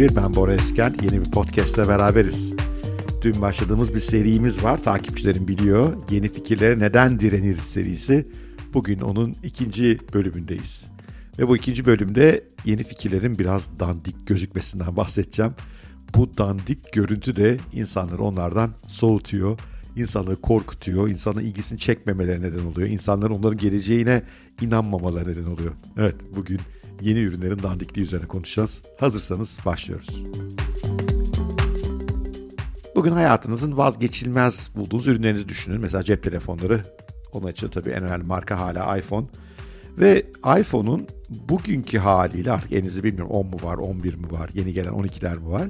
2021 ben Bora Eskent yeni bir podcastle beraberiz. Dün başladığımız bir serimiz var takipçilerim biliyor. Yeni fikirlere neden direniriz serisi. Bugün onun ikinci bölümündeyiz. Ve bu ikinci bölümde yeni fikirlerin biraz dandik gözükmesinden bahsedeceğim. Bu dandik görüntü de insanları onlardan soğutuyor. insanları korkutuyor, insanların ilgisini çekmemeleri neden oluyor. İnsanların onların geleceğine inanmamaları neden oluyor. Evet bugün yeni ürünlerin dandikliği üzerine konuşacağız. Hazırsanız başlıyoruz. Bugün hayatınızın vazgeçilmez bulduğunuz ürünlerinizi düşünün. Mesela cep telefonları. Onun için tabii en önemli marka hala iPhone. Ve iPhone'un bugünkü haliyle artık elinizde bilmiyorum 10 mu var, 11 mi var, yeni gelen 12'ler mi var?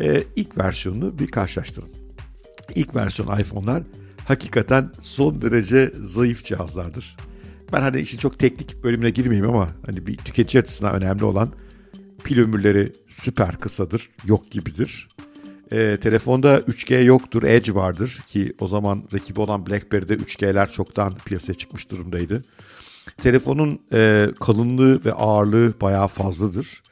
Ee, ilk versiyonunu bir karşılaştırın. İlk versiyon iPhone'lar hakikaten son derece zayıf cihazlardır. Ben hani işin çok teknik bölümüne girmeyeyim ama hani bir tüketici açısından önemli olan pil ömürleri süper kısadır, yok gibidir. E, telefonda 3G yoktur, Edge vardır ki o zaman rakibi olan BlackBerry'de 3G'ler çoktan piyasaya çıkmış durumdaydı. Telefonun e, kalınlığı ve ağırlığı bayağı fazladır.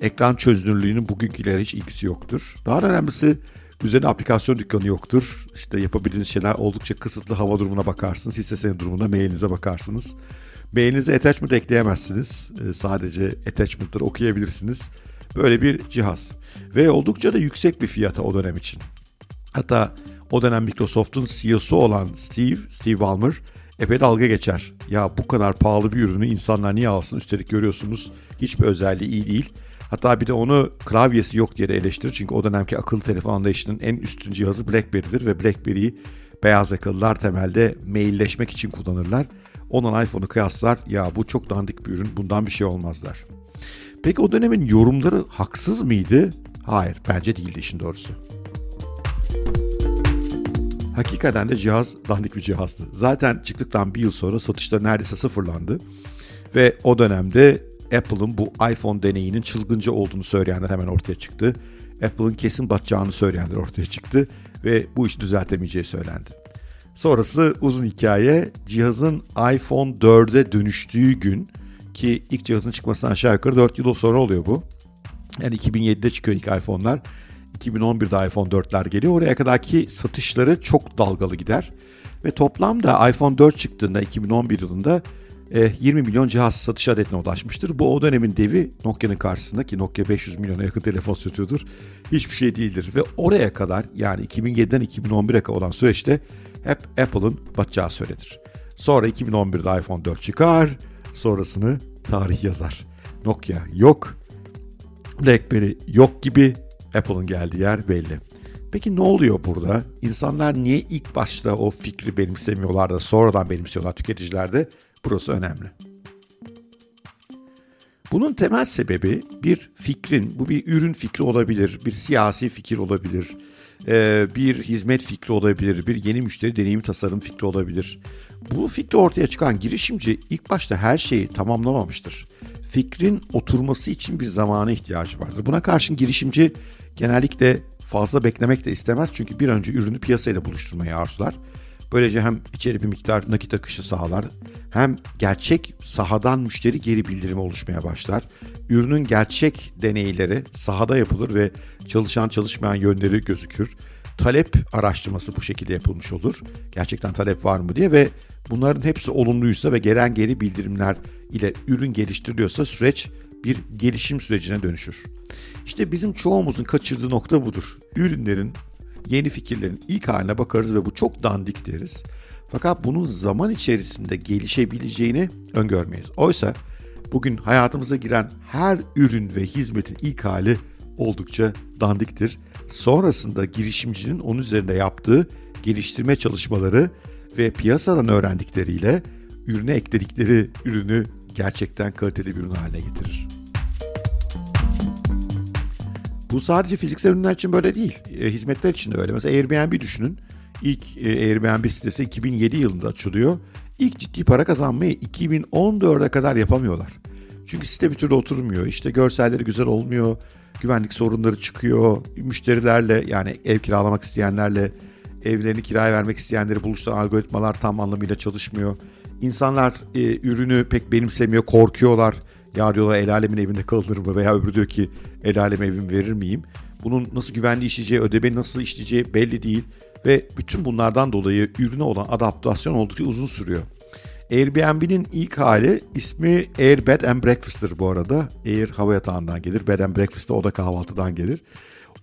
Ekran çözünürlüğünün bugünkülere hiç ilgisi yoktur. Daha önemlisi üzerine aplikasyon dükkanı yoktur. İşte yapabildiğiniz şeyler oldukça kısıtlı hava durumuna bakarsınız. Hisse senedi durumuna mailinize bakarsınız. Mailinize attachment ekleyemezsiniz. E, sadece attachment'ları okuyabilirsiniz. Böyle bir cihaz. Ve oldukça da yüksek bir fiyata o dönem için. Hatta o dönem Microsoft'un CEO'su olan Steve, Steve Ballmer epey dalga geçer. Ya bu kadar pahalı bir ürünü insanlar niye alsın? Üstelik görüyorsunuz hiçbir özelliği iyi değil. Hatta bir de onu klavyesi yok diye de eleştirir. Çünkü o dönemki akıllı telefon anlayışının en üstün cihazı BlackBerry'dir ve BlackBerry'yi beyaz yakalılar temelde mailleşmek için kullanırlar. Onun iPhone'u kıyaslar ya bu çok dandik bir ürün bundan bir şey olmazlar. Peki o dönemin yorumları haksız mıydı? Hayır bence değildi işin doğrusu. Hakikaten de cihaz dandik bir cihazdı. Zaten çıktıktan bir yıl sonra satışları neredeyse sıfırlandı. Ve o dönemde Apple'ın bu iPhone deneyinin çılgınca olduğunu söyleyenler hemen ortaya çıktı. Apple'ın kesin batacağını söyleyenler ortaya çıktı ve bu iş düzeltemeyeceği söylendi. Sonrası uzun hikaye cihazın iPhone 4'e dönüştüğü gün ki ilk cihazın çıkmasına aşağı yukarı 4 yıl sonra oluyor bu. Yani 2007'de çıkıyor ilk iPhone'lar. 2011'de iPhone 4'ler geliyor. Oraya kadarki satışları çok dalgalı gider. Ve toplamda iPhone 4 çıktığında 2011 yılında 20 e, milyon cihaz satış adetine ulaşmıştır. Bu o dönemin devi Nokia'nın karşısında ki Nokia 500 milyona yakın telefon satıyordur. Hiçbir şey değildir. Ve oraya kadar yani 2007'den 2011'e kadar olan süreçte hep Apple'ın batacağı söylenir. Sonra 2011'de iPhone 4 çıkar. Sonrasını tarih yazar. Nokia yok. BlackBerry yok gibi Apple'ın geldiği yer belli. Peki ne oluyor burada? İnsanlar niye ilk başta o fikri benimsemiyorlar da sonradan benimsiyorlar tüketicilerde? Burası önemli. Bunun temel sebebi bir fikrin, bu bir ürün fikri olabilir, bir siyasi fikir olabilir, e, bir hizmet fikri olabilir, bir yeni müşteri deneyimi tasarım fikri olabilir. Bu fikri ortaya çıkan girişimci ilk başta her şeyi tamamlamamıştır. Fikrin oturması için bir zamana ihtiyacı vardır. Buna karşın girişimci genellikle fazla beklemek de istemez çünkü bir önce ürünü piyasayla buluşturmayı arzular. Böylece hem içeri bir miktar nakit akışı sağlar, hem gerçek sahadan müşteri geri bildirimi oluşmaya başlar. Ürünün gerçek deneyleri sahada yapılır ve çalışan çalışmayan yönleri gözükür. Talep araştırması bu şekilde yapılmış olur. Gerçekten talep var mı diye ve bunların hepsi olumluysa ve gelen geri bildirimler ile ürün geliştiriliyorsa süreç bir gelişim sürecine dönüşür. İşte bizim çoğumuzun kaçırdığı nokta budur. Ürünlerin, yeni fikirlerin ilk haline bakarız ve bu çok dandik deriz. Fakat bunun zaman içerisinde gelişebileceğini öngörmeyiz. Oysa bugün hayatımıza giren her ürün ve hizmetin ilk hali oldukça dandiktir. Sonrasında girişimcinin onun üzerinde yaptığı geliştirme çalışmaları ve piyasadan öğrendikleriyle ürüne ekledikleri ürünü gerçekten kaliteli bir ürün haline getirir. Bu sadece fiziksel ürünler için böyle değil. E, hizmetler için de öyle. Mesela Airbnb düşünün. İlk e, Airbnb sitesi 2007 yılında açılıyor. İlk ciddi para kazanmayı 2014'e kadar yapamıyorlar. Çünkü site bir türlü oturmuyor. İşte görselleri güzel olmuyor. Güvenlik sorunları çıkıyor. Müşterilerle yani ev kiralamak isteyenlerle evlerini kiraya vermek isteyenleri buluşturan algoritmalar tam anlamıyla çalışmıyor. İnsanlar e, ürünü pek benimsemiyor, korkuyorlar. Ya diyorlar el alemin evinde kalır mı veya öbürü diyor ki el aleme evim verir miyim? Bunun nasıl güvenli işleyeceği, ödeme nasıl işleyeceği belli değil. Ve bütün bunlardan dolayı ürüne olan adaptasyon oldukça uzun sürüyor. Airbnb'nin ilk hali ismi Air Bed and Breakfast'tır bu arada. Air hava yatağından gelir, Bed and Breakfast de o da kahvaltıdan gelir.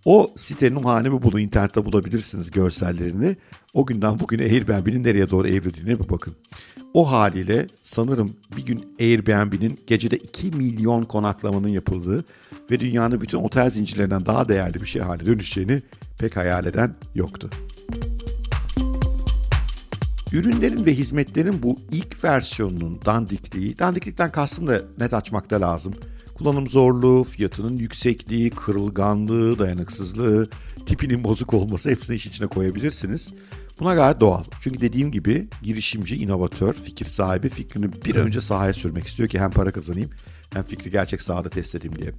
O sitenin hanemi bunu internette bulabilirsiniz görsellerini. O günden bugüne Airbnb'nin nereye doğru evrildiğine bir bakın. O haliyle sanırım bir gün Airbnb'nin gecede 2 milyon konaklamanın yapıldığı ve dünyanın bütün otel zincirlerinden daha değerli bir şey haline dönüşeceğini pek hayal eden yoktu. Ürünlerin ve hizmetlerin bu ilk versiyonunun dandikliği, dandiklikten kastım da net açmakta lazım. Kullanım zorluğu, fiyatının yüksekliği, kırılganlığı, dayanıksızlığı, tipinin bozuk olması hepsini iş içine koyabilirsiniz. Buna gayet doğal. Çünkü dediğim gibi girişimci, inovatör, fikir sahibi fikrini bir önce sahaya sürmek istiyor ki hem para kazanayım hem fikri gerçek sahada test edeyim diye.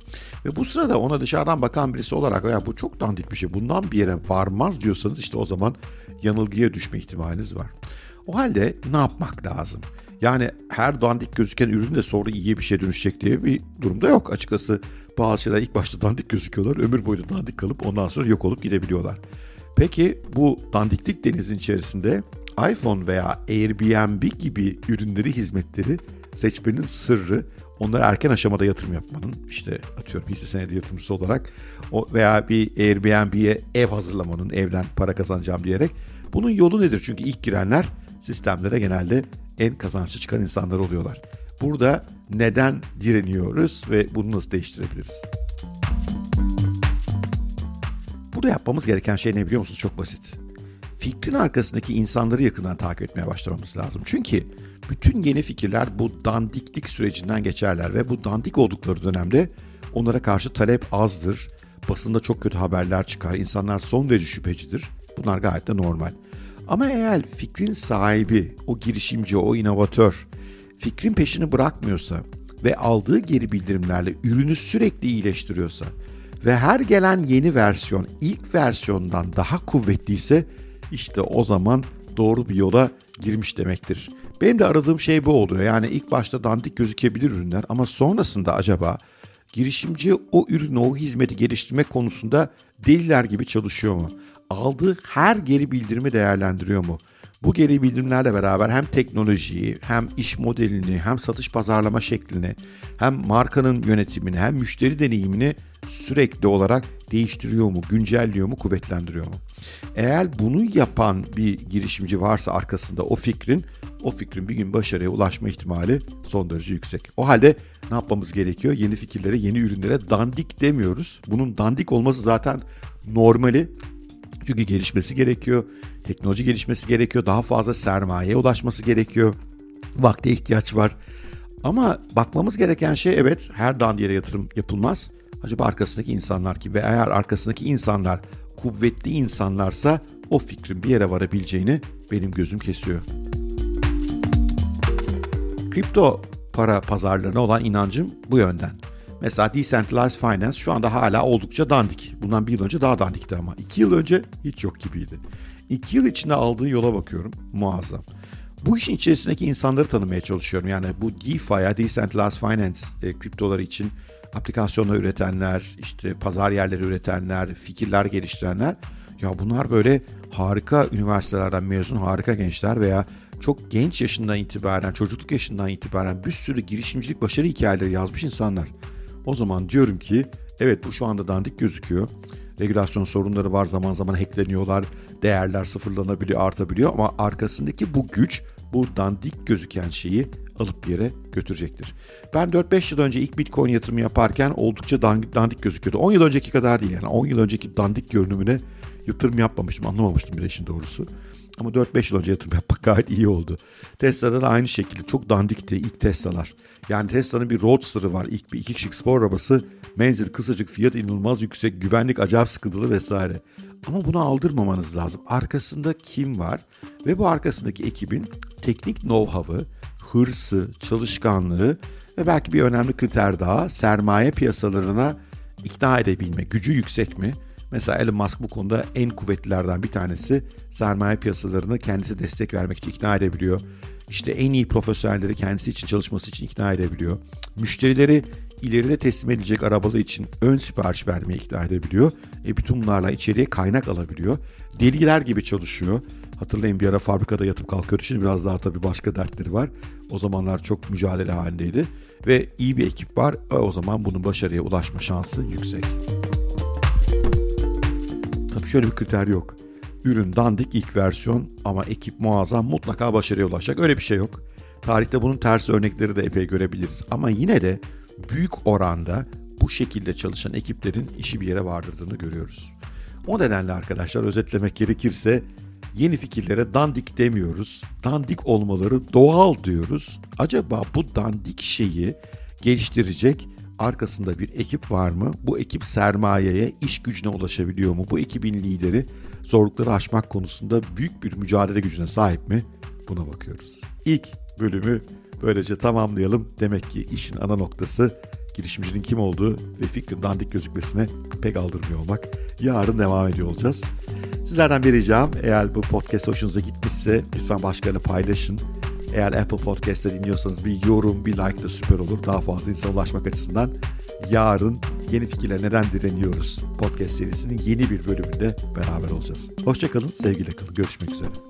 Ve bu sırada ona dışarıdan bakan birisi olarak ya bu çok dandik bir şey bundan bir yere varmaz diyorsanız işte o zaman yanılgıya düşme ihtimaliniz var. O halde ne yapmak lazım? Yani her dandik gözüken ürün de sonra iyi bir şeye dönüşecek diye bir durumda yok. Açıkçası bazı şeyler ilk başta dandik gözüküyorlar. Ömür boyu dandik kalıp ondan sonra yok olup gidebiliyorlar. Peki bu dandiklik denizin içerisinde iPhone veya Airbnb gibi ürünleri, hizmetleri seçmenin sırrı onlara erken aşamada yatırım yapmanın işte atıyorum hisse senedi yatırımcısı olarak o veya bir Airbnb'ye ev hazırlamanın evden para kazanacağım diyerek bunun yolu nedir? Çünkü ilk girenler sistemlere genelde en kazançlı çıkan insanlar oluyorlar. Burada neden direniyoruz ve bunu nasıl değiştirebiliriz? Burada yapmamız gereken şey ne biliyor musunuz? Çok basit. Fikrin arkasındaki insanları yakından takip etmeye başlamamız lazım. Çünkü bütün yeni fikirler bu dandiklik sürecinden geçerler ve bu dandik oldukları dönemde onlara karşı talep azdır. Basında çok kötü haberler çıkar. İnsanlar son derece şüphecidir. Bunlar gayet de normal. Ama eğer fikrin sahibi, o girişimci, o inovatör fikrin peşini bırakmıyorsa ve aldığı geri bildirimlerle ürünü sürekli iyileştiriyorsa ve her gelen yeni versiyon ilk versiyondan daha kuvvetliyse işte o zaman doğru bir yola girmiş demektir. Benim de aradığım şey bu oluyor. Yani ilk başta dandik gözükebilir ürünler ama sonrasında acaba girişimci o ürünü, o hizmeti geliştirmek konusunda deliler gibi çalışıyor mu? Aldığı her geri bildirimi değerlendiriyor mu? Bu geri bildirimlerle beraber hem teknolojiyi, hem iş modelini, hem satış pazarlama şeklini, hem markanın yönetimini, hem müşteri deneyimini sürekli olarak değiştiriyor mu, güncelliyor mu, kuvvetlendiriyor mu? Eğer bunu yapan bir girişimci varsa arkasında o fikrin, o fikrin bir gün başarıya ulaşma ihtimali son derece yüksek. O halde ne yapmamız gerekiyor? Yeni fikirlere, yeni ürünlere dandik demiyoruz. Bunun dandik olması zaten normali. Çünkü gelişmesi gerekiyor, teknoloji gelişmesi gerekiyor, daha fazla sermayeye ulaşması gerekiyor, vakte ihtiyaç var. Ama bakmamız gereken şey evet her dandiye yatırım yapılmaz. Acaba arkasındaki insanlar kim ve eğer arkasındaki insanlar kuvvetli insanlarsa o fikrin bir yere varabileceğini benim gözüm kesiyor. Kripto para pazarlarına olan inancım bu yönden. Mesela Decentralized Finance şu anda hala oldukça dandik. Bundan bir yıl önce daha dandikti ama. iki yıl önce hiç yok gibiydi. İki yıl içinde aldığı yola bakıyorum. Muazzam. Bu işin içerisindeki insanları tanımaya çalışıyorum. Yani bu DeFi'ya, Decentralized Finance e, kriptoları için aplikasyonlar üretenler, işte pazar yerleri üretenler, fikirler geliştirenler. Ya bunlar böyle harika üniversitelerden mezun harika gençler veya çok genç yaşından itibaren, çocukluk yaşından itibaren bir sürü girişimcilik başarı hikayeleri yazmış insanlar. O zaman diyorum ki evet bu şu anda dandik gözüküyor. Regülasyon sorunları var zaman zaman hackleniyorlar. Değerler sıfırlanabiliyor, artabiliyor ama arkasındaki bu güç bu dandik gözüken şeyi alıp bir yere götürecektir. Ben 4-5 yıl önce ilk Bitcoin yatırımı yaparken oldukça dandik, gözüküyordu. 10 yıl önceki kadar değil yani 10 yıl önceki dandik görünümüne yatırım yapmamıştım anlamamıştım bile işin doğrusu. Ama 4-5 yıl önce yatırım yapmak gayet iyi oldu. Tesla'da da aynı şekilde çok dandikti ilk Tesla'lar. Yani Tesla'nın bir Roadster'ı var. İlk bir iki kişilik spor arabası. Menzil kısacık, fiyat inanılmaz yüksek, güvenlik acayip sıkıntılı vesaire. Ama bunu aldırmamanız lazım. Arkasında kim var? Ve bu arkasındaki ekibin teknik know-how'ı, hırsı, çalışkanlığı ve belki bir önemli kriter daha sermaye piyasalarına ikna edebilme. Gücü yüksek mi? Mesela Elon Musk bu konuda en kuvvetlilerden bir tanesi sermaye piyasalarını kendisi destek vermek için ikna edebiliyor. işte en iyi profesyonelleri kendisi için çalışması için ikna edebiliyor. Müşterileri ileride teslim edilecek arabalar için ön sipariş vermeye ikna edebiliyor. E bütün bunlarla içeriye kaynak alabiliyor. Deliler gibi çalışıyor. Hatırlayın bir ara fabrikada yatıp kalkıyordu. Şimdi biraz daha tabii başka dertleri var. O zamanlar çok mücadele halindeydi. Ve iyi bir ekip var. E o zaman bunun başarıya ulaşma şansı yüksek. Şöyle bir kriter yok. Ürün dandik ilk versiyon ama ekip muazzam mutlaka başarıya ulaşacak. Öyle bir şey yok. Tarihte bunun ters örnekleri de epey görebiliriz. Ama yine de büyük oranda bu şekilde çalışan ekiplerin işi bir yere vardırdığını görüyoruz. O nedenle arkadaşlar özetlemek gerekirse yeni fikirlere dandik demiyoruz. Dandik olmaları doğal diyoruz. Acaba bu dandik şeyi geliştirecek arkasında bir ekip var mı? Bu ekip sermayeye, iş gücüne ulaşabiliyor mu? Bu ekibin lideri zorlukları aşmak konusunda büyük bir mücadele gücüne sahip mi? Buna bakıyoruz. İlk bölümü böylece tamamlayalım. Demek ki işin ana noktası girişimcinin kim olduğu ve fikrin dandik gözükmesine pek aldırmıyor olmak. Yarın devam ediyor olacağız. Sizlerden bir ricam eğer bu podcast hoşunuza gitmişse lütfen başkalarıyla paylaşın. Eğer Apple Podcast'te dinliyorsanız bir yorum, bir like de süper olur. Daha fazla insana ulaşmak açısından yarın Yeni Fikirler Neden Direniyoruz podcast serisinin yeni bir bölümünde beraber olacağız. Hoşçakalın, sevgiyle kalın. Görüşmek üzere.